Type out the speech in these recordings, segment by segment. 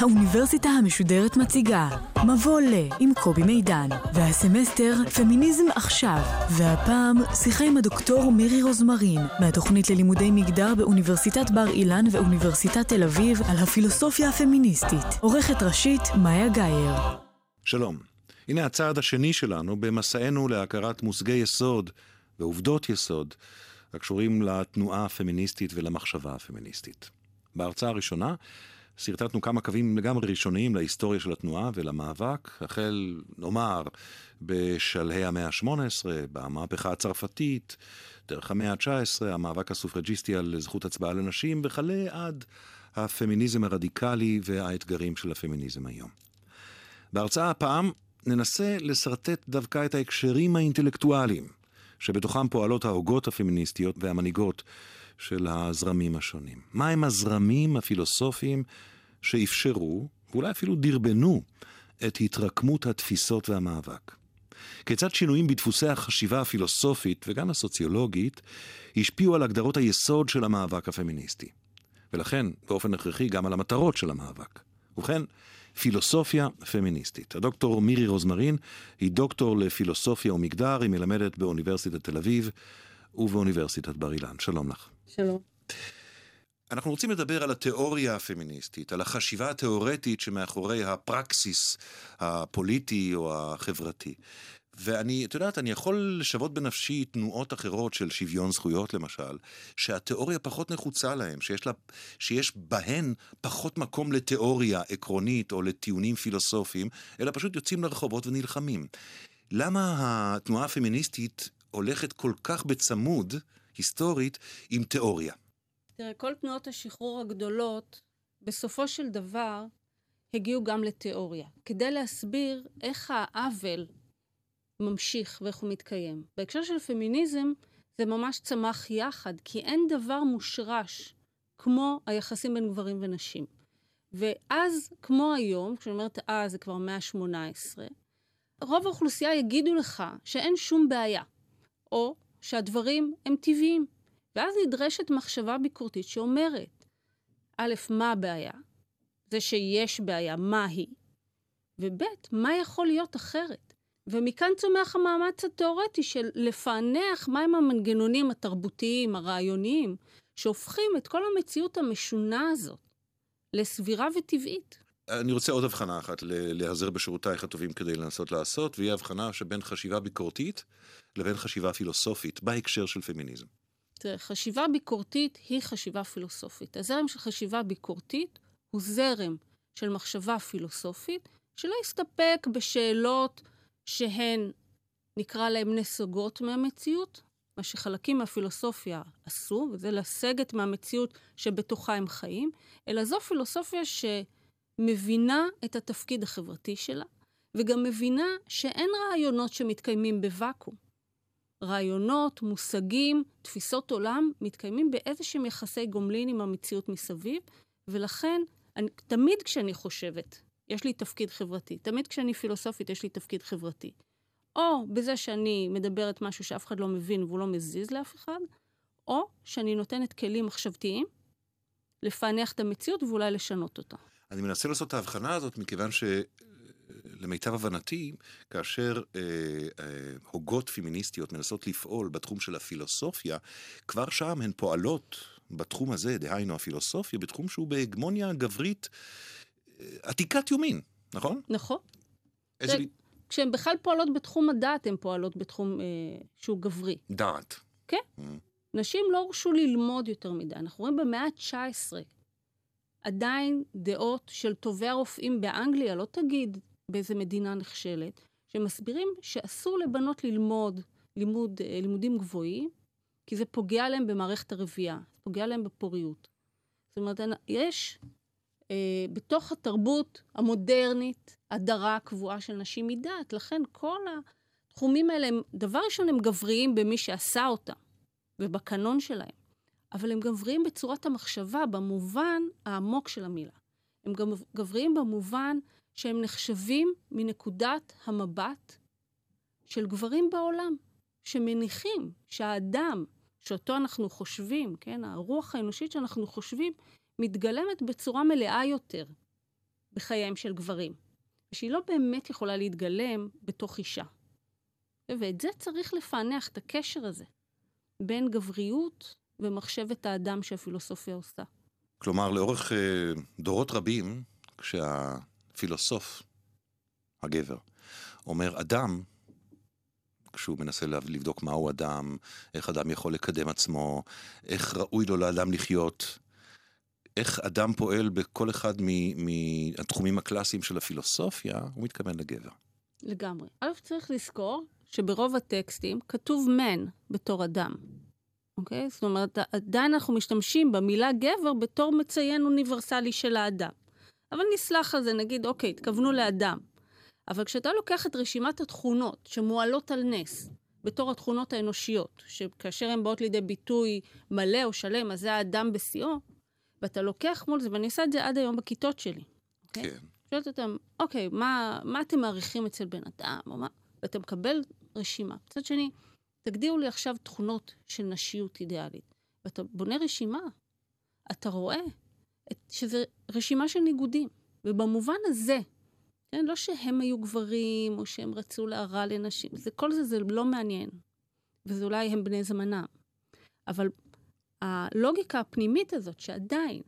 האוניברסיטה המשודרת מציגה מבוא ל עם קובי מידן והסמסטר פמיניזם עכשיו והפעם שיחה עם הדוקטור מירי רוזמרין מהתוכנית ללימודי מגדר באוניברסיטת בר אילן ואוניברסיטת תל אביב על הפילוסופיה הפמיניסטית. עורכת ראשית מאיה גאייר. שלום, הנה הצעד השני שלנו במסענו להכרת מושגי יסוד ועובדות יסוד הקשורים לתנועה הפמיניסטית ולמחשבה הפמיניסטית. בהרצאה הראשונה שרטטנו כמה קווים לגמרי ראשוניים להיסטוריה של התנועה ולמאבק, החל, נאמר, בשלהי המאה ה-18, במהפכה הצרפתית, דרך המאה ה-19, המאבק הסופרג'יסטי על זכות הצבעה לנשים, וכלה עד הפמיניזם הרדיקלי והאתגרים של הפמיניזם היום. בהרצאה הפעם ננסה לשרטט דווקא את ההקשרים האינטלקטואליים, שבתוכם פועלות ההוגות הפמיניסטיות והמנהיגות של הזרמים השונים. מהם הזרמים הפילוסופיים שאפשרו, ואולי אפילו דרבנו, את התרקמות התפיסות והמאבק? כיצד שינויים בדפוסי החשיבה הפילוסופית וגם הסוציולוגית השפיעו על הגדרות היסוד של המאבק הפמיניסטי, ולכן באופן הכרחי גם על המטרות של המאבק. ובכן, פילוסופיה פמיניסטית. הדוקטור מירי רוזמרין היא דוקטור לפילוסופיה ומגדר, היא מלמדת באוניברסיטת תל אביב ובאוניברסיטת בר אילן. שלום לך. שלום. אנחנו רוצים לדבר על התיאוריה הפמיניסטית, על החשיבה התיאורטית שמאחורי הפרקסיס הפוליטי או החברתי. ואני, את יודעת, אני יכול לשוות בנפשי תנועות אחרות של שוויון זכויות למשל, שהתיאוריה פחות נחוצה להם, שיש, לה, שיש בהן פחות מקום לתיאוריה עקרונית או לטיעונים פילוסופיים, אלא פשוט יוצאים לרחובות ונלחמים. למה התנועה הפמיניסטית הולכת כל כך בצמוד, היסטורית, עם תיאוריה? תראה, כל תנועות השחרור הגדולות, בסופו של דבר, הגיעו גם לתיאוריה, כדי להסביר איך העוול ממשיך ואיך הוא מתקיים. בהקשר של פמיניזם, זה ממש צמח יחד, כי אין דבר מושרש כמו היחסים בין גברים ונשים. ואז, כמו היום, כשאני אומרת אז, זה כבר מאה ה-18, רוב האוכלוסייה יגידו לך שאין שום בעיה, או שהדברים הם טבעיים. ואז נדרשת מחשבה ביקורתית שאומרת, א', מה הבעיה? זה שיש בעיה, מה היא? וב', מה יכול להיות אחרת? ומכאן צומח המאמץ התיאורטי של לפענח מהם המנגנונים התרבותיים, הרעיוניים, שהופכים את כל המציאות המשונה הזאת לסבירה וטבעית. אני רוצה עוד הבחנה אחת להיעזר בשירותייך הטובים כדי לנסות לעשות, והיא הבחנה שבין חשיבה ביקורתית לבין חשיבה פילוסופית בהקשר של פמיניזם. תראה, חשיבה ביקורתית היא חשיבה פילוסופית. הזרם של חשיבה ביקורתית הוא זרם של מחשבה פילוסופית, שלא יסתפק בשאלות שהן, נקרא להן נסוגות מהמציאות, מה שחלקים מהפילוסופיה עשו, וזה לסגת מהמציאות שבתוכה הם חיים, אלא זו פילוסופיה שמבינה את התפקיד החברתי שלה, וגם מבינה שאין רעיונות שמתקיימים בוואקום. רעיונות, מושגים, תפיסות עולם, מתקיימים באיזשהם יחסי גומלין עם המציאות מסביב, ולכן, אני, תמיד כשאני חושבת, יש לי תפקיד חברתי. תמיד כשאני פילוסופית, יש לי תפקיד חברתי. או בזה שאני מדברת משהו שאף אחד לא מבין והוא לא מזיז לאף אחד, או שאני נותנת כלים מחשבתיים לפענח את המציאות ואולי לשנות אותה. אני מנסה לעשות את ההבחנה הזאת מכיוון ש... למיטב הבנתי, כאשר אה, אה, הוגות פמיניסטיות מנסות לפעול בתחום של הפילוסופיה, כבר שם הן פועלות בתחום הזה, דהיינו הפילוסופיה, בתחום שהוא בהגמוניה גברית אה, עתיקת יומין, נכון? נכון. איזה... זה, כשהן בכלל פועלות בתחום הדת, הן פועלות בתחום אה, שהוא גברי. דת. כן. Mm. נשים לא הורשו ללמוד יותר מדי. אנחנו רואים במאה ה-19 עדיין דעות של טובי הרופאים באנגליה, לא תגיד באיזה מדינה נחשלת, שמסבירים שאסור לבנות ללמוד לימוד, אה, לימודים גבוהים, כי זה פוגע להם במערכת הרבייה, זה פוגע להם בפוריות. זאת אומרת, יש אה, בתוך התרבות המודרנית הדרה קבועה של נשים מדת, לכן כל התחומים האלה, הם, דבר ראשון, הם גבריים במי שעשה אותם ובקנון שלהם. אבל הם גבריים בצורת המחשבה, במובן העמוק של המילה. הם גם גבריים במובן שהם נחשבים מנקודת המבט של גברים בעולם, שמניחים שהאדם, שאותו אנחנו חושבים, כן, הרוח האנושית שאנחנו חושבים, מתגלמת בצורה מלאה יותר בחייהם של גברים, ושהיא לא באמת יכולה להתגלם בתוך אישה. ואת זה צריך לפענח, את הקשר הזה, בין גבריות ומחשבת האדם שהפילוסופיה עושה. כלומר, לאורך אה, דורות רבים, כשהפילוסוף, הגבר, אומר אדם, כשהוא מנסה לבדוק מהו אדם, איך אדם יכול לקדם עצמו, איך ראוי לו לאדם לחיות, איך אדם פועל בכל אחד מהתחומים הקלאסיים של הפילוסופיה, הוא מתכוון לגבר. לגמרי. א', צריך לזכור שברוב הטקסטים כתוב man בתור אדם. אוקיי? זאת אומרת, עדיין אנחנו משתמשים במילה גבר בתור מציין אוניברסלי של האדם. אבל נסלח על זה, נגיד, אוקיי, התכוונו לאדם. אבל כשאתה לוקח את רשימת התכונות שמועלות על נס, בתור התכונות האנושיות, שכאשר הן באות לידי ביטוי מלא או שלם, אז זה האדם בשיאו, ואתה לוקח מול זה, ואני עושה את זה עד היום בכיתות שלי. אוקיי? כן. שואלת אותם, אוקיי, מה, מה אתם מעריכים אצל בן אדם, או מה? ואתה מקבל רשימה. מצד שני, תגדירו לי עכשיו תכונות של נשיות אידיאלית. ואתה בונה רשימה, אתה רואה שזה רשימה של ניגודים. ובמובן הזה, כן, לא שהם היו גברים, או שהם רצו להרע לנשים, זה, כל זה זה לא מעניין. וזה אולי הם בני זמנם. אבל הלוגיקה הפנימית הזאת, שעדיין,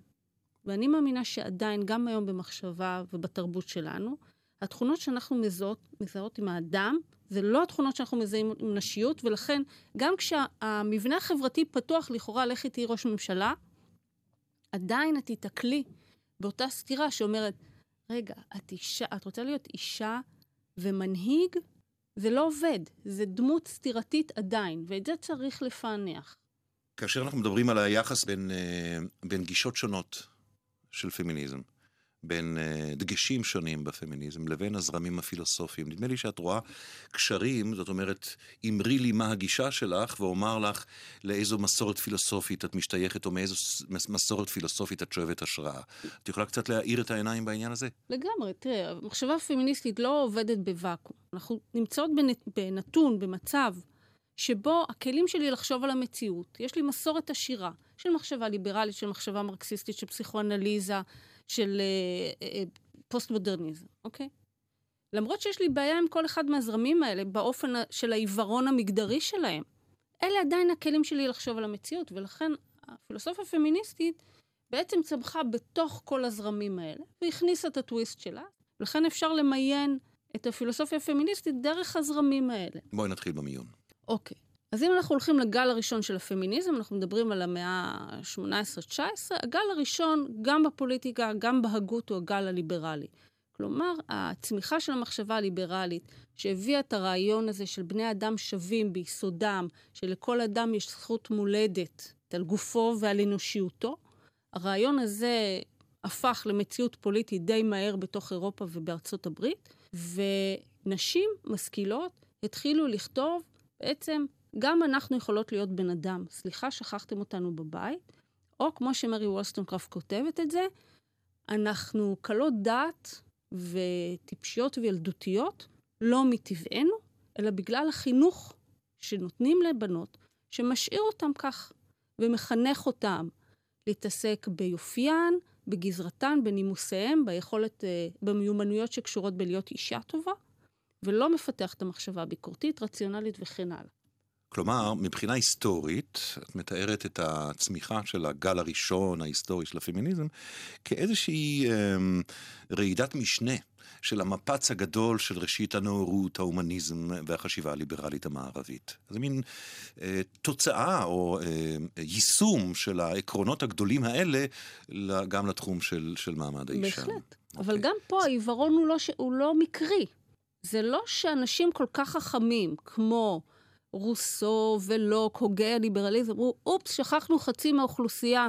ואני מאמינה שעדיין, גם היום במחשבה ובתרבות שלנו, התכונות שאנחנו מזהות, מזהות עם האדם, זה לא התכונות שאנחנו מזהים עם נשיות, ולכן גם כשהמבנה החברתי פתוח לכאורה, לך איתי ראש ממשלה, עדיין את תיתקלי באותה סתירה שאומרת, רגע, את אישה, את רוצה להיות אישה ומנהיג? זה לא עובד, זה דמות סתירתית עדיין, ואת זה צריך לפענח. כאשר אנחנו מדברים על היחס בין, אה, בין גישות שונות של פמיניזם, בין uh, דגשים שונים בפמיניזם לבין הזרמים הפילוסופיים. נדמה לי שאת רואה קשרים, זאת אומרת, אמרי לי מה הגישה שלך ואומר לך לאיזו מסורת פילוסופית את משתייכת או מאיזו מסורת פילוסופית את שואבת השראה. את יכולה קצת להאיר את העיניים בעניין הזה? לגמרי, תראה, המחשבה הפמיניסטית לא עובדת בוואקום. אנחנו נמצאות בנתון, במצב, שבו הכלים שלי לחשוב על המציאות, יש לי מסורת עשירה של מחשבה ליברלית, של מחשבה מרקסיסטית, של פסיכואנליזה, של אה, אה, פוסט-מודרניזם, אוקיי? למרות שיש לי בעיה עם כל אחד מהזרמים האלה, באופן של העיוורון המגדרי שלהם, אלה עדיין הכלים שלי לחשוב על המציאות, ולכן הפילוסופיה הפמיניסטית בעצם צמחה בתוך כל הזרמים האלה, והכניסה את הטוויסט שלה, ולכן אפשר למיין את הפילוסופיה הפמיניסטית דרך הזרמים האלה. בואי נתחיל במיון. אוקיי. אז אם אנחנו הולכים לגל הראשון של הפמיניזם, אנחנו מדברים על המאה ה-18-19, הגל הראשון, גם בפוליטיקה, גם בהגות, הוא הגל הליברלי. כלומר, הצמיחה של המחשבה הליברלית, שהביאה את הרעיון הזה של בני אדם שווים ביסודם, שלכל אדם יש זכות מולדת על גופו ועל אנושיותו, הרעיון הזה הפך למציאות פוליטית די מהר בתוך אירופה ובארצות הברית, ונשים משכילות התחילו לכתוב בעצם גם אנחנו יכולות להיות בן אדם. סליחה, שכחתם אותנו בבית. או כמו שמרי וולסטונקרף כותבת את זה, אנחנו קלות דעת וטיפשיות וילדותיות, לא מטבענו, אלא בגלל החינוך שנותנים לבנות, שמשאיר אותם כך, ומחנך אותם להתעסק ביופיין, בגזרתן, בנימוסיהם, ביכולת, אה, במיומנויות שקשורות בלהיות אישה טובה, ולא מפתח את המחשבה הביקורתית, רציונלית וכן הלאה. כלומר, מבחינה היסטורית, את מתארת את הצמיחה של הגל הראשון ההיסטורי של הפמיניזם כאיזושהי אה, רעידת משנה של המפץ הגדול של ראשית הנאורות, ההומניזם והחשיבה הליברלית המערבית. זה מין אה, תוצאה או אה, יישום של העקרונות הגדולים האלה גם לתחום של, של מעמד האישה. בהחלט. Okay. אבל אוקיי. גם פה העיוורון הוא לא, הוא לא מקרי. זה לא שאנשים כל כך חכמים, כמו רוסו ולוק, הוגי הליברליזם, אמרו, אופס, שכחנו חצי מהאוכלוסייה.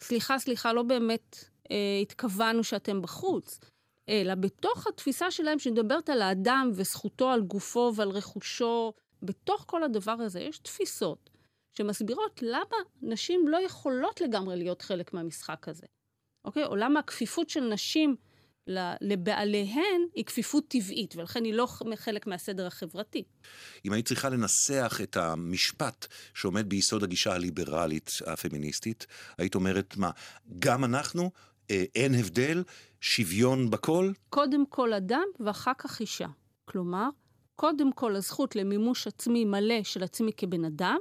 סליחה, סליחה, לא באמת אה, התכוונו שאתם בחוץ. אלא בתוך התפיסה שלהם שמדברת על האדם וזכותו על גופו ועל רכושו, בתוך כל הדבר הזה יש תפיסות שמסבירות למה נשים לא יכולות לגמרי להיות חלק מהמשחק הזה, אוקיי? או למה הכפיפות של נשים לבעליהן היא כפיפות טבעית, ולכן היא לא חלק מהסדר החברתי. אם היית צריכה לנסח את המשפט שעומד ביסוד הגישה הליברלית הפמיניסטית, היית אומרת מה, גם אנחנו, אה, אין הבדל, שוויון בכל? קודם כל אדם ואחר כך אישה. כלומר, קודם כל הזכות למימוש עצמי מלא של עצמי כבן אדם,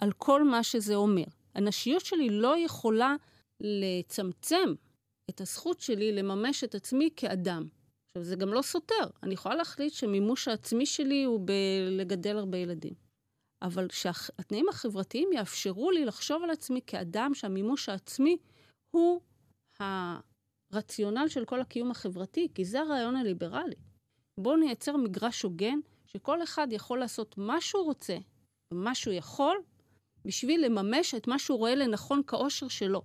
על כל מה שזה אומר. הנשיות שלי לא יכולה לצמצם את הזכות שלי לממש את עצמי כאדם. עכשיו, זה גם לא סותר. אני יכולה להחליט שמימוש העצמי שלי הוא בלגדל הרבה ילדים. אבל שהתנאים החברתיים יאפשרו לי לחשוב על עצמי כאדם, שהמימוש העצמי הוא הרציונל של כל הקיום החברתי, כי זה הרעיון הליברלי. בואו נייצר מגרש הוגן, שכל אחד יכול לעשות מה שהוא רוצה ומה שהוא יכול, בשביל לממש את מה שהוא רואה לנכון כאושר שלו.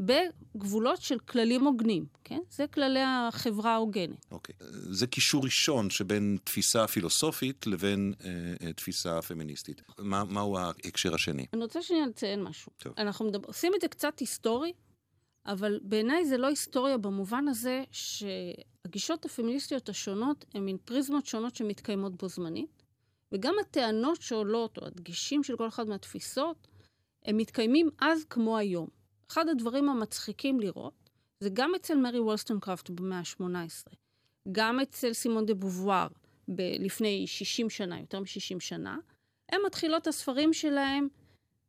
בגבולות של כללים הוגנים, כן? זה כללי החברה ההוגנת. אוקיי. Okay. זה קישור ראשון שבין תפיסה פילוסופית לבין אה, אה, תפיסה פמיניסטית. מה, מהו ההקשר השני? אני רוצה שנייה לציין משהו. טוב. אנחנו מדבר, עושים את זה קצת היסטורי, אבל בעיניי זה לא היסטוריה במובן הזה שהגישות הפמיניסטיות השונות הן מין פריזמות שונות שמתקיימות בו זמנית, וגם הטענות שעולות, או הדגשים של כל אחת מהתפיסות, הם מתקיימים אז כמו היום. אחד הדברים המצחיקים לראות, זה גם אצל מרי וולסטונקראפט במאה ה-18, גם אצל סימון דה בובואר לפני 60 שנה, יותר מ-60 שנה, הן מתחילות הספרים שלהם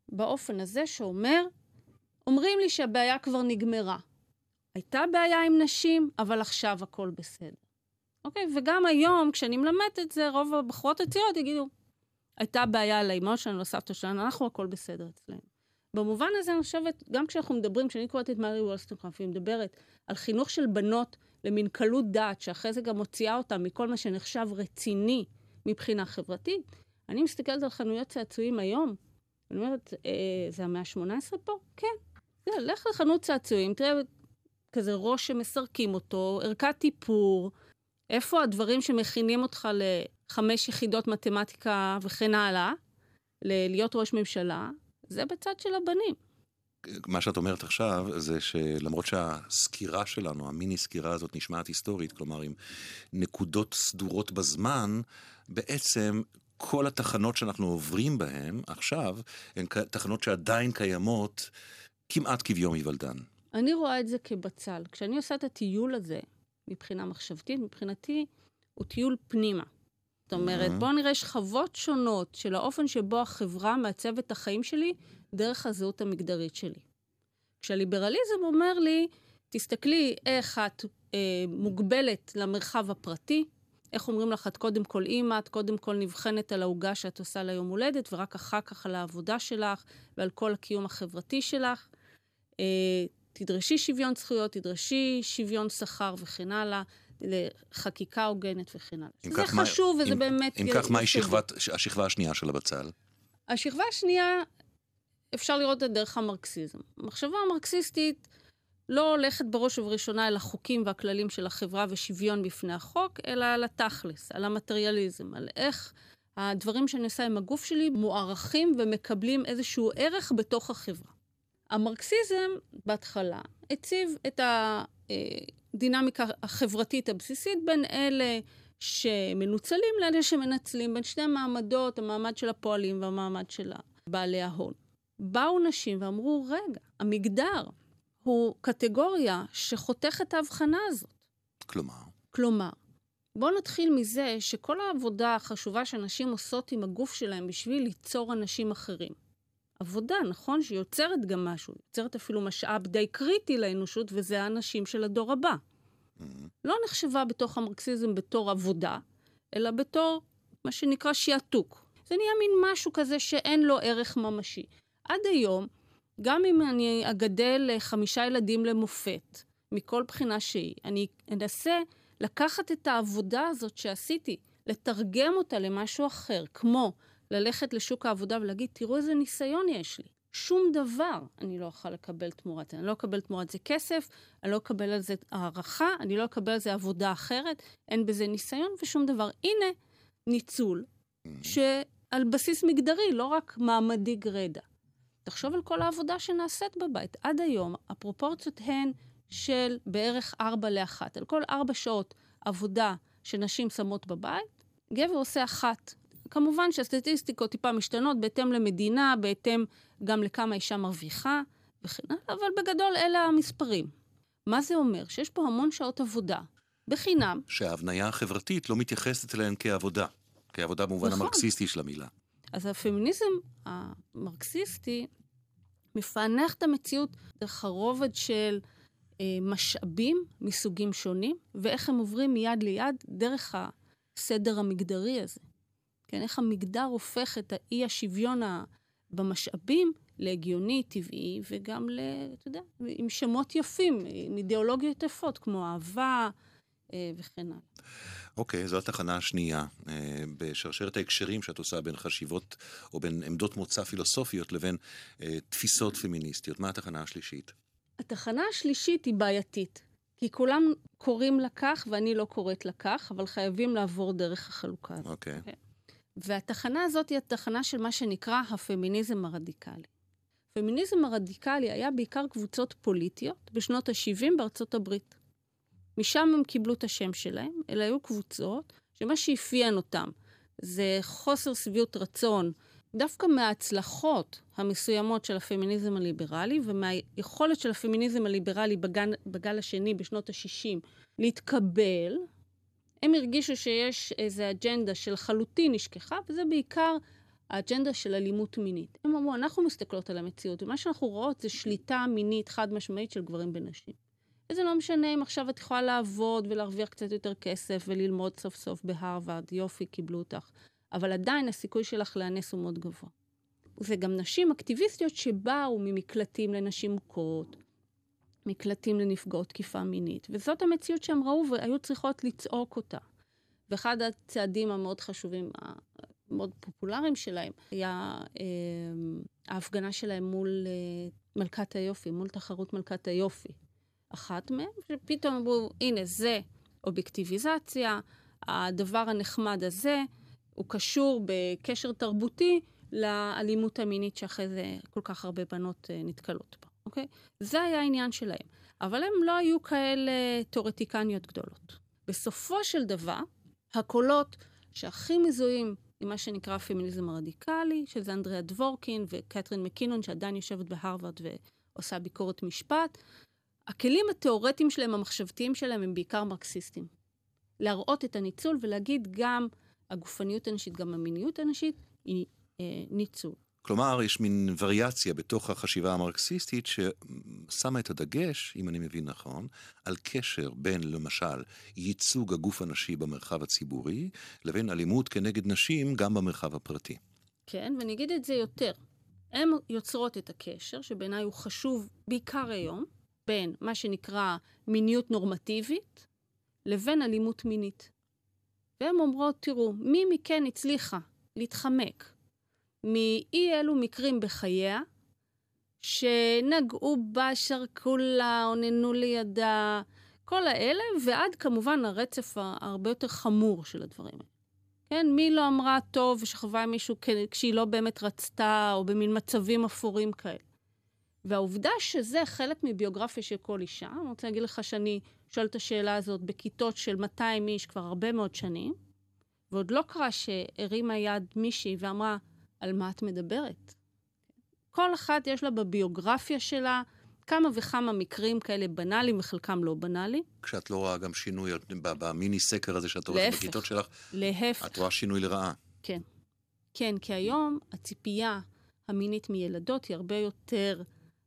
באופן הזה שאומר, אומרים לי שהבעיה כבר נגמרה. הייתה בעיה עם נשים, אבל עכשיו הכל בסדר. אוקיי? וגם היום, כשאני מלמדת את זה, רוב הבחורות הצעירות יגידו, הייתה בעיה לאמא שלנו, לסבתא שלנו, אנחנו הכל בסדר אצלנו. במובן הזה אני חושבת, גם כשאנחנו מדברים, כשאני קוראת את מארי וולסטונקראפט, היא מדברת על חינוך של בנות למין קלות דעת, שאחרי זה גם מוציאה אותן מכל מה שנחשב רציני מבחינה חברתית, אני מסתכלת על חנויות צעצועים היום, אני אומרת, אה, זה המאה ה-18 פה? כן. זה, לך לחנות צעצועים, תראה כזה ראש שמסרקים אותו, ערכת איפור, איפה הדברים שמכינים אותך לחמש יחידות מתמטיקה וכן הלאה, להיות ראש ממשלה, זה בצד של הבנים. מה שאת אומרת עכשיו זה שלמרות שהסקירה שלנו, המיני סקירה הזאת נשמעת היסטורית, כלומר עם נקודות סדורות בזמן, בעצם כל התחנות שאנחנו עוברים בהן עכשיו, הן תחנות שעדיין קיימות כמעט כביום היוולדן. אני רואה את זה כבצל. כשאני עושה את הטיול הזה, מבחינה מחשבתית, מבחינתי, הוא טיול פנימה. זאת אומרת, בואו נראה שכבות שונות של האופן שבו החברה מעצבת את החיים שלי דרך הזהות המגדרית שלי. כשהליברליזם אומר לי, תסתכלי איך את אה, מוגבלת למרחב הפרטי, איך אומרים לך, את קודם כל אימא, את קודם כל נבחנת על העוגה שאת עושה ליום הולדת, ורק אחר כך על העבודה שלך ועל כל הקיום החברתי שלך. אה, תדרשי שוויון זכויות, תדרשי שוויון שכר וכן הלאה. לחקיקה הוגנת וכן הלאה. זה חשוב מה, וזה אם, באמת... אם כך, מהי השכבה השנייה של הבצל? השכבה השנייה, אפשר לראות את דרך המרקסיזם. המחשבה המרקסיסטית לא הולכת בראש ובראשונה אל החוקים והכללים של החברה ושוויון בפני החוק, אלא על התכלס, על המטריאליזם, על איך הדברים שאני עושה עם הגוף שלי מוערכים ומקבלים איזשהו ערך בתוך החברה. המרקסיזם בהתחלה הציב את ה... הדינמיקה החברתית הבסיסית בין אלה שמנוצלים לאלה שמנצלים, בין שני המעמדות, המעמד של הפועלים והמעמד של בעלי ההון. באו נשים ואמרו, רגע, המגדר הוא קטגוריה שחותכת את ההבחנה הזאת. כלומר? כלומר, בואו נתחיל מזה שכל העבודה החשובה שנשים עושות עם הגוף שלהם בשביל ליצור אנשים אחרים. עבודה, נכון? שיוצרת גם משהו, יוצרת אפילו משאב די קריטי לאנושות, וזה האנשים של הדור הבא. Mm-hmm. לא נחשבה בתוך המרקסיזם בתור עבודה, אלא בתור מה שנקרא שעתוק. זה נהיה מין משהו כזה שאין לו ערך ממשי. עד היום, גם אם אני אגדל חמישה ילדים למופת, מכל בחינה שהיא, אני אנסה לקחת את העבודה הזאת שעשיתי, לתרגם אותה למשהו אחר, כמו ללכת לשוק העבודה ולהגיד, תראו איזה ניסיון יש לי. שום דבר אני לא אוכל לקבל תמורת זה. אני לא אקבל תמורת זה כסף, אני לא אקבל על זה הערכה, אני לא אקבל על זה עבודה אחרת, אין בזה ניסיון ושום דבר. הנה ניצול, mm-hmm. על בסיס מגדרי, לא רק מעמדי גרידא. תחשוב על כל העבודה שנעשית בבית. עד היום הפרופורציות הן של בערך 4 ל-1. על כל 4 שעות עבודה שנשים שמות בבית, גבר עושה אחת. כמובן שהסטטיסטיקות טיפה משתנות בהתאם למדינה, בהתאם גם לכמה אישה מרוויחה וכן הלאה, אבל בגדול אלה המספרים. מה זה אומר? שיש פה המון שעות עבודה, בחינם. שההבניה החברתית לא מתייחסת אליהן כעבודה, כעבודה במובן נכון. המרקסיסטי של המילה. אז הפמיניזם המרקסיסטי מפענח את המציאות דרך הרובד של אה, משאבים מסוגים שונים, ואיך הם עוברים מיד ליד דרך הסדר המגדרי הזה. כן, איך המגדר הופך את האי השוויון במשאבים להגיוני, טבעי, וגם, ל, אתה יודע, עם שמות יפים, עם אידיאולוגיות יפות, כמו אהבה אה, וכן הלאה. אוקיי, okay, זו התחנה השנייה אה, בשרשרת ההקשרים שאת עושה בין חשיבות או בין עמדות מוצא פילוסופיות לבין אה, תפיסות פמיניסטיות. מה התחנה השלישית? התחנה השלישית היא בעייתית, כי כולם קוראים לה כך ואני לא קוראת לה כך, אבל חייבים לעבור דרך החלוקה הזאת. אוקיי. Okay. כן. והתחנה הזאת היא התחנה של מה שנקרא הפמיניזם הרדיקלי. הפמיניזם הרדיקלי היה בעיקר קבוצות פוליטיות בשנות ה-70 בארצות הברית. משם הם קיבלו את השם שלהם, אלה היו קבוצות שמה שאפיין אותם זה חוסר שביעות רצון דווקא מההצלחות המסוימות של הפמיניזם הליברלי ומהיכולת של הפמיניזם הליברלי בגל, בגל השני בשנות ה-60 להתקבל, הם הרגישו שיש איזו אג'נדה שלחלוטין נשכחה, וזה בעיקר האג'נדה של אלימות מינית. הם אמרו, אנחנו מסתכלות על המציאות, ומה שאנחנו רואות זה שליטה מינית חד משמעית של גברים בנשים. וזה לא משנה אם עכשיו את יכולה לעבוד ולהרוויח קצת יותר כסף וללמוד סוף סוף בהרווארד, יופי, קיבלו אותך. אבל עדיין הסיכוי שלך להיאנס הוא מאוד גבוה. זה גם נשים אקטיביסטיות שבאו ממקלטים לנשים מוכות, מקלטים לנפגעות תקיפה מינית, וזאת המציאות שהם ראו והיו צריכות לצעוק אותה. ואחד הצעדים המאוד חשובים, המאוד פופולריים שלהם, היה אה, ההפגנה שלהם מול אה, מלכת היופי, מול תחרות מלכת היופי. אחת מהן, שפתאום אמרו, הנה, זה אובייקטיביזציה, הדבר הנחמד הזה, הוא קשור בקשר תרבותי לאלימות המינית שאחרי זה כל כך הרבה בנות אה, נתקלות בה, אוקיי? זה היה העניין שלהם. אבל הם לא היו כאלה תיאורטיקניות גדולות. בסופו של דבר, הקולות שהכי מזוהים עם מה שנקרא הפמיניזם הרדיקלי, שזה אנדריה דבורקין וקתרין מקינון, שעדיין יושבת בהרווארד ועושה ביקורת משפט, הכלים התיאורטיים שלהם, המחשבתיים שלהם, הם בעיקר מרקסיסטים. להראות את הניצול ולהגיד גם הגופניות הנשית, גם המיניות הנשית, היא אה, ניצול. כלומר, יש מין וריאציה בתוך החשיבה המרקסיסטית ששמה את הדגש, אם אני מבין נכון, על קשר בין, למשל, ייצוג הגוף הנשי במרחב הציבורי, לבין אלימות כנגד נשים גם במרחב הפרטי. כן, ואני אגיד את זה יותר. הן יוצרות את הקשר, שבעיניי הוא חשוב בעיקר היום, בין מה שנקרא מיניות נורמטיבית לבין אלימות מינית. והן אומרות, תראו, מי מכן הצליחה להתחמק מאי אלו מקרים בחייה, שנגעו בה, שרקו לה, עוננו לידה, כל האלה, ועד כמובן הרצף הרבה יותר חמור של הדברים האלה. כן, מי לא אמרה טוב ושכבה עם מישהו כשהיא לא באמת רצתה, או במין מצבים אפורים כאלה. והעובדה שזה חלק מביוגרפיה של כל אישה, אני רוצה להגיד לך שאני שואלת את השאלה הזאת בכיתות של 200 איש כבר הרבה מאוד שנים, ועוד לא קרה שהרימה יד מישהי ואמרה, על מה את מדברת? כל אחת יש לה בביוגרפיה שלה כמה וכמה מקרים כאלה בנאליים וחלקם לא בנאליים. כשאת לא רואה גם שינוי במיני סקר הזה שאת רואה בכיתות שלך, להפך. את רואה שינוי לרעה. כן. כן, כי היום הציפייה המינית מילדות היא הרבה יותר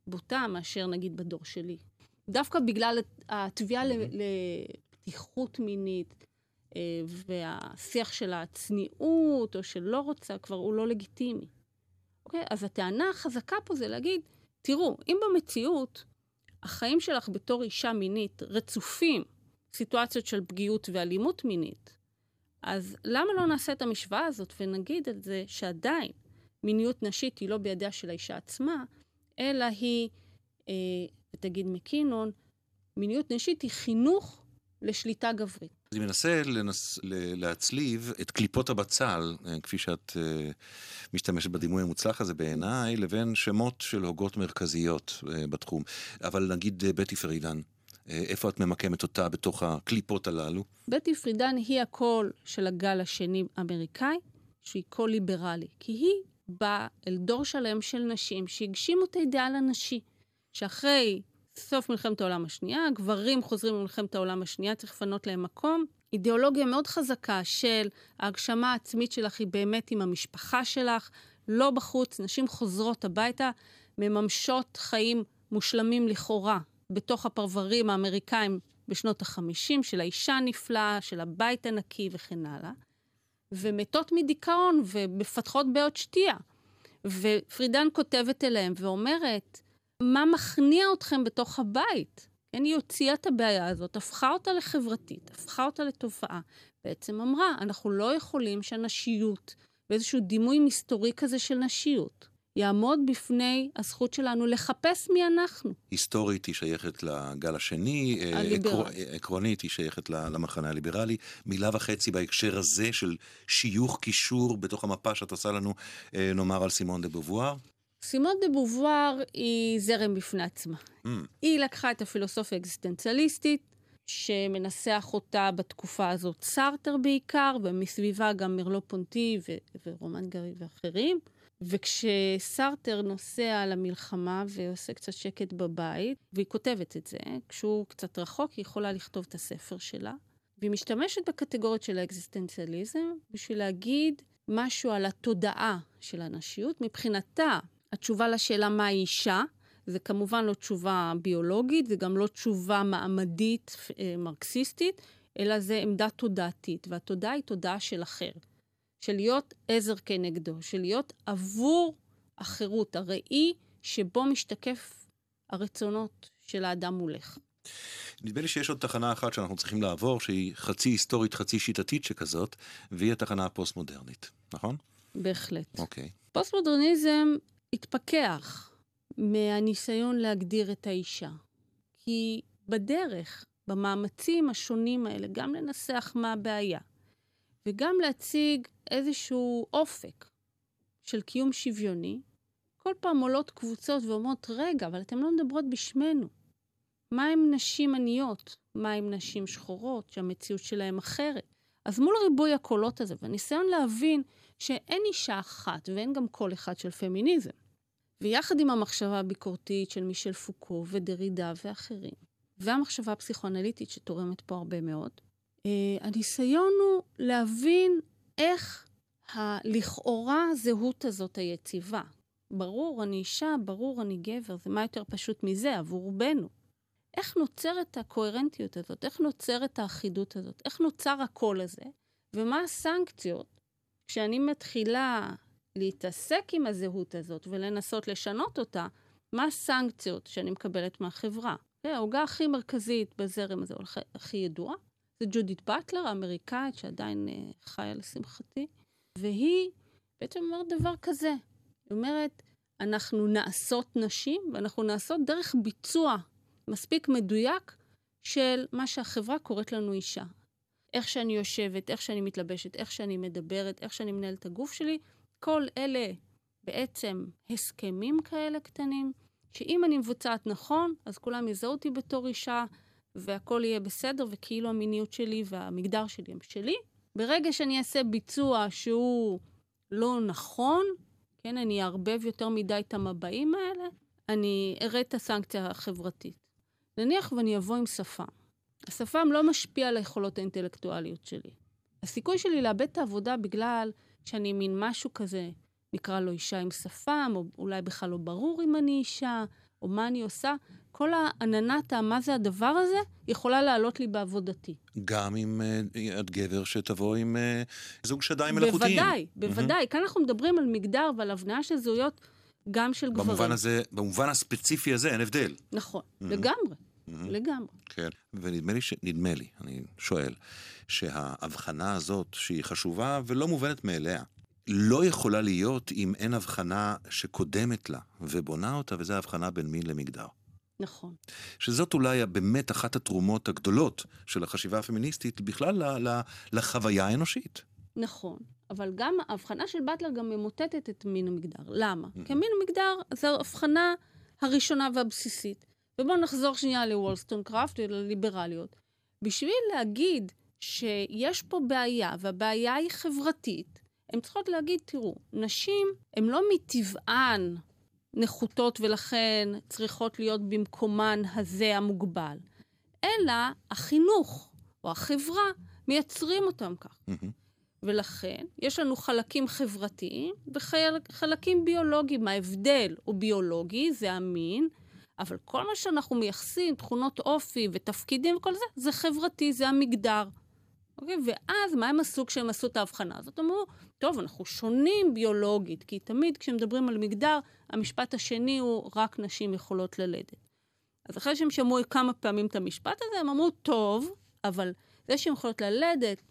בוטה מאשר נגיד בדור שלי. דווקא בגלל התביעה לפתיחות מינית והשיח של הצניעות או של לא רוצה, כבר הוא לא לגיטימי. אוקיי? אז הטענה החזקה פה זה להגיד, תראו, אם במציאות החיים שלך בתור אישה מינית רצופים סיטואציות של פגיעות ואלימות מינית, אז למה לא נעשה את המשוואה הזאת ונגיד את זה שעדיין מיניות נשית היא לא בידיה של האישה עצמה, אלא היא, אה, תגיד מקינון, מיניות נשית היא חינוך לשליטה גברית. אני מנסה לנס, להצליב את קליפות הבצל, אה, כפי שאת uh, משתמשת בדימוי המוצלח הזה בעיניי, לבין שמות של הוגות מרכזיות uh, בתחום. אבל נגיד בטי פרידן, איפה את ממקמת אותה בתוך הקליפות הללו? בטי פרידן היא הקול של הגל השני האמריקאי, שהיא קול ליברלי, כי היא באה אל דור שלם של נשים שהגשימו את האידאל הנשי, שאחרי סוף מלחמת העולם השנייה, גברים חוזרים ממלחמת העולם השנייה, צריך לפנות להם מקום. אידיאולוגיה מאוד חזקה של ההגשמה העצמית שלך היא באמת עם המשפחה שלך, לא בחוץ, נשים חוזרות הביתה, מממשות חיים מושלמים לכאורה בתוך הפרברים האמריקאים בשנות ה-50, של האישה הנפלאה, של הבית הנקי וכן הלאה, ומתות מדיכאון ומפתחות בעיות שתייה. ופרידן כותבת אליהם ואומרת, מה מכניע אתכם בתוך הבית? כן, היא הוציאה את הבעיה הזאת, הפכה אותה לחברתית, הפכה אותה לתופעה. בעצם אמרה, אנחנו לא יכולים שהנשיות, באיזשהו דימוי מסתורי כזה של נשיות, יעמוד בפני הזכות שלנו לחפש מי אנחנו. היסטורית היא שייכת לגל השני, אה, הליברל. עקרונית היא שייכת למחנה הליברלי. מילה וחצי בהקשר הזה של שיוך קישור בתוך המפה שאת עושה לנו, אה, נאמר על סימון דה בובואר. סימון דה בובואר היא זרם בפני עצמה. Mm. היא לקחה את הפילוסופיה האקזיסטנציאליסטית, שמנסח אותה בתקופה הזאת סארטר בעיקר, ומסביבה גם מרלו פונטי ו- ורומן גרי ואחרים. וכשסארטר נוסע למלחמה ועושה קצת שקט בבית, והיא כותבת את זה, כשהוא קצת רחוק, היא יכולה לכתוב את הספר שלה, והיא משתמשת בקטגוריות של האקזיסטנציאליזם בשביל להגיד משהו על התודעה של הנשיות. מבחינתה, התשובה לשאלה מה היא אישה, זה כמובן לא תשובה ביולוגית, זה גם לא תשובה מעמדית אה, מרקסיסטית, אלא זה עמדה תודעתית, והתודעה היא תודעה של אחר. של להיות עזר כנגדו, של להיות עבור החירות, הראי שבו משתקף הרצונות של האדם מולך. נדמה לי שיש עוד תחנה אחת שאנחנו צריכים לעבור, שהיא חצי היסטורית, חצי שיטתית שכזאת, והיא התחנה הפוסט-מודרנית, נכון? בהחלט. אוקיי. פוסט-מודרניזם התפכח מהניסיון להגדיר את האישה. כי בדרך, במאמצים השונים האלה, גם לנסח מה הבעיה, וגם להציג איזשהו אופק של קיום שוויוני, כל פעם עולות קבוצות ואומרות, רגע, אבל אתן לא מדברות בשמנו. מה עם נשים עניות? מה עם נשים שחורות, שהמציאות שלהן אחרת? אז מול ריבוי הקולות הזה, והניסיון להבין שאין אישה אחת ואין גם קול אחד של פמיניזם, ויחד עם המחשבה הביקורתית של מישל פוקו ודרידה ואחרים, והמחשבה הפסיכואנליטית שתורמת פה הרבה מאוד, אה, הניסיון הוא להבין איך הלכאורה זהות הזאת היציבה. ברור, אני אישה, ברור, אני גבר, זה מה יותר פשוט מזה עבור רובנו. איך נוצרת הקוהרנטיות הזאת? איך נוצרת האחידות הזאת? איך נוצר הקול הזה? ומה הסנקציות כשאני מתחילה להתעסק עם הזהות הזאת ולנסות לשנות אותה, מה הסנקציות שאני מקבלת מהחברה? העוגה הכי מרכזית בזרם הזה, הכי ידועה, זה ג'ודית באטלר, האמריקאית, שעדיין uh, חיה לשמחתי, והיא בעצם אומרת דבר כזה. היא אומרת, אנחנו נעשות נשים, ואנחנו נעשות דרך ביצוע מספיק מדויק של מה שהחברה קוראת לנו אישה. איך שאני יושבת, איך שאני מתלבשת, איך שאני מדברת, איך שאני מנהלת את הגוף שלי, כל אלה בעצם הסכמים כאלה קטנים, שאם אני מבוצעת נכון, אז כולם יזהו אותי בתור אישה, והכל יהיה בסדר, וכאילו המיניות שלי והמגדר שלי הם שלי. ברגע שאני אעשה ביצוע שהוא לא נכון, כן, אני אערבב יותר מדי את המבעים האלה, אני אראה את הסנקציה החברתית. נניח ואני אבוא עם שפם. השפם לא משפיע על היכולות האינטלקטואליות שלי. הסיכוי שלי לאבד את העבודה בגלל שאני מין משהו כזה, נקרא לו אישה עם שפם, או אולי בכלל לא ברור אם אני אישה, או מה אני עושה, כל העננת מה זה הדבר הזה, יכולה לעלות לי בעבודתי. גם אם uh, את גבר שתבוא עם uh, זוג שדיים מלאכותיים. בוודאי, בוודאי. Mm-hmm. כאן אנחנו מדברים על מגדר ועל הבניה של זהויות גם של גברים. במובן הזה, במובן הספציפי הזה אין הבדל. נכון, mm-hmm. לגמרי. Mm-hmm. לגמרי. כן, ונדמה לי, ש... נדמה לי, אני שואל, שההבחנה הזאת, שהיא חשובה ולא מובנת מאליה, לא יכולה להיות אם אין הבחנה שקודמת לה ובונה אותה, וזו ההבחנה בין מין למגדר. נכון. שזאת אולי באמת אחת התרומות הגדולות של החשיבה הפמיניסטית בכלל לחוויה האנושית. נכון, אבל גם ההבחנה של באטלר גם ממוטטת את מין המגדר. למה? Mm-hmm. כי מין המגדר זו ההבחנה הראשונה והבסיסית. ובואו נחזור שנייה לוולסטון קראפט ולליברליות. בשביל להגיד שיש פה בעיה, והבעיה היא חברתית, הן צריכות להגיד, תראו, נשים הן לא מטבען נחותות ולכן צריכות להיות במקומן הזה המוגבל, אלא החינוך או החברה מייצרים אותם כך. Mm-hmm. ולכן יש לנו חלקים חברתיים וחלקים ביולוגיים. ההבדל הוא ביולוגי, זה המין, אבל כל מה שאנחנו מייחסים, תכונות אופי ותפקידים וכל זה, זה חברתי, זה המגדר. אוקיי? ואז מה הם עשו כשהם עשו את ההבחנה הזאת? אמרו, טוב, אנחנו שונים ביולוגית, כי תמיד כשמדברים על מגדר, המשפט השני הוא רק נשים יכולות ללדת. אז אחרי שהם שמעו כמה פעמים את המשפט הזה, הם אמרו, טוב, אבל זה שהן יכולות ללדת,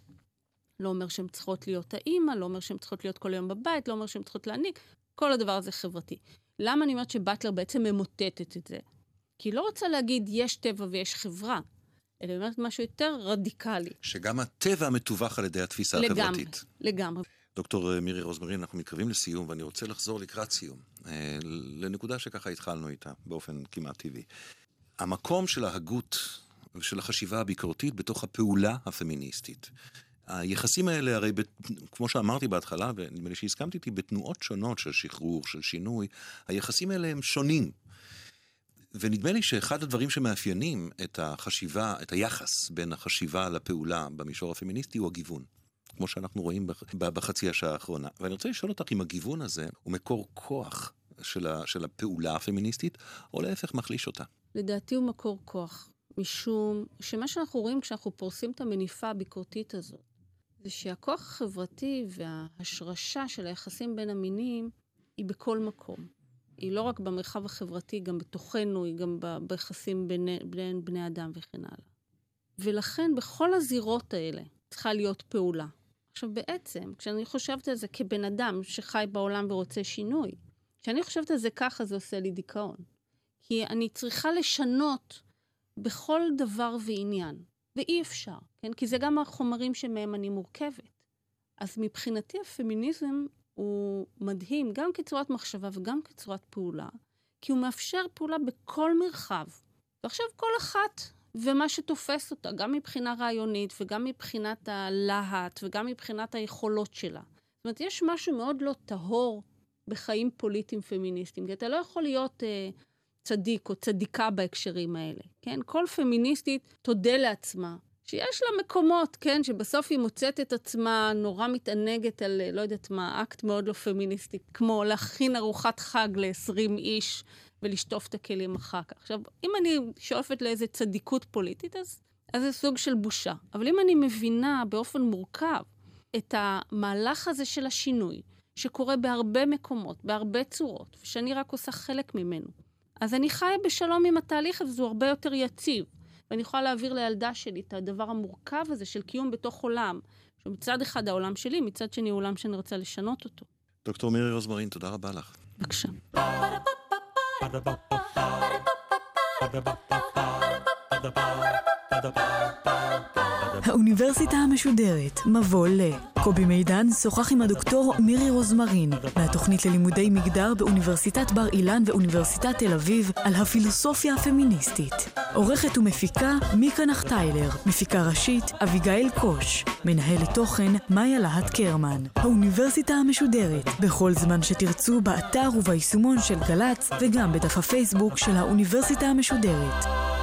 לא אומר שהן צריכות להיות האימא, לא אומר שהן צריכות להיות כל היום בבית, לא אומר שהן צריכות להעניק, כל הדבר הזה חברתי. למה אני אומרת שבטלר בעצם ממוטטת את זה? כי היא לא רוצה להגיד יש טבע ויש חברה, אלא היא אומרת משהו יותר רדיקלי. שגם הטבע מתווך על ידי התפיסה לגמרי, החברתית. לגמרי. דוקטור מירי רוזמרין, אנחנו מתקרבים לסיום, ואני רוצה לחזור לקראת סיום, אה, לנקודה שככה התחלנו איתה, באופן כמעט טבעי. המקום של ההגות ושל החשיבה הביקורתית בתוך הפעולה הפמיניסטית. היחסים האלה, הרי, ב, כמו שאמרתי בהתחלה, ונדמה לי שהסכמתי איתי, בתנועות שונות של שחרור, של שינוי, היחסים האלה הם שונים. ונדמה לי שאחד הדברים שמאפיינים את החשיבה, את היחס בין החשיבה לפעולה במישור הפמיניסטי הוא הגיוון. כמו שאנחנו רואים בחצי השעה האחרונה. ואני רוצה לשאול אותך אם הגיוון הזה הוא מקור כוח של, ה, של הפעולה הפמיניסטית, או להפך מחליש אותה. לדעתי הוא מקור כוח, משום שמה שאנחנו רואים כשאנחנו פורסים את המניפה הביקורתית הזאת, זה שהכוח החברתי וההשרשה של היחסים בין המינים היא בכל מקום. היא לא רק במרחב החברתי, גם בתוכנו, היא גם ביחסים בין, בין בני אדם וכן הלאה. ולכן בכל הזירות האלה צריכה להיות פעולה. עכשיו בעצם, כשאני חושבת על זה כבן אדם שחי בעולם ורוצה שינוי, כשאני חושבת על זה ככה, זה עושה לי דיכאון. כי אני צריכה לשנות בכל דבר ועניין, ואי אפשר, כן? כי זה גם החומרים שמהם אני מורכבת. אז מבחינתי הפמיניזם הוא מדהים, גם כצורת מחשבה וגם כצורת פעולה, כי הוא מאפשר פעולה בכל מרחב. ועכשיו כל אחת ומה שתופס אותה, גם מבחינה רעיונית וגם מבחינת הלהט וגם מבחינת היכולות שלה. זאת אומרת, יש משהו מאוד לא טהור בחיים פוליטיים פמיניסטיים, כי אתה לא יכול להיות אה, צדיק או צדיקה בהקשרים האלה, כן? כל פמיניסטית תודה לעצמה שיש לה מקומות, כן, שבסוף היא מוצאת את עצמה נורא מתענגת על, לא יודעת מה, אקט מאוד לא פמיניסטי, כמו להכין ארוחת חג ל-20 איש ולשטוף את הכלים אחר כך. עכשיו, אם אני שואפת לאיזה צדיקות פוליטית, אז, אז זה סוג של בושה. אבל אם אני מבינה באופן מורכב את המהלך הזה של השינוי, שקורה בהרבה מקומות, בהרבה צורות, ושאני רק עושה חלק ממנו, אז אני חיה בשלום עם התהליך הזה, הוא הרבה יותר יציב. ואני יכולה להעביר לילדה שלי את הדבר המורכב הזה של קיום בתוך עולם, שמצד אחד העולם שלי, מצד שני הוא עולם שאני רוצה לשנות אותו. דוקטור מירי רוזמרין, תודה רבה לך. בבקשה. האוניברסיטה המשודרת, מבוא ל... קובי מידן שוחח עם הדוקטור מירי רוזמרין מהתוכנית ללימודי מגדר באוניברסיטת בר אילן ואוניברסיטת תל אביב על הפילוסופיה הפמיניסטית. עורכת ומפיקה מיקה נחטיילר, מפיקה ראשית אביגיל קוש, מנהלת תוכן מאיה להט קרמן. האוניברסיטה המשודרת, בכל זמן שתרצו באתר וביישומון של גל"צ וגם בדף הפייסבוק של האוניברסיטה המשודרת.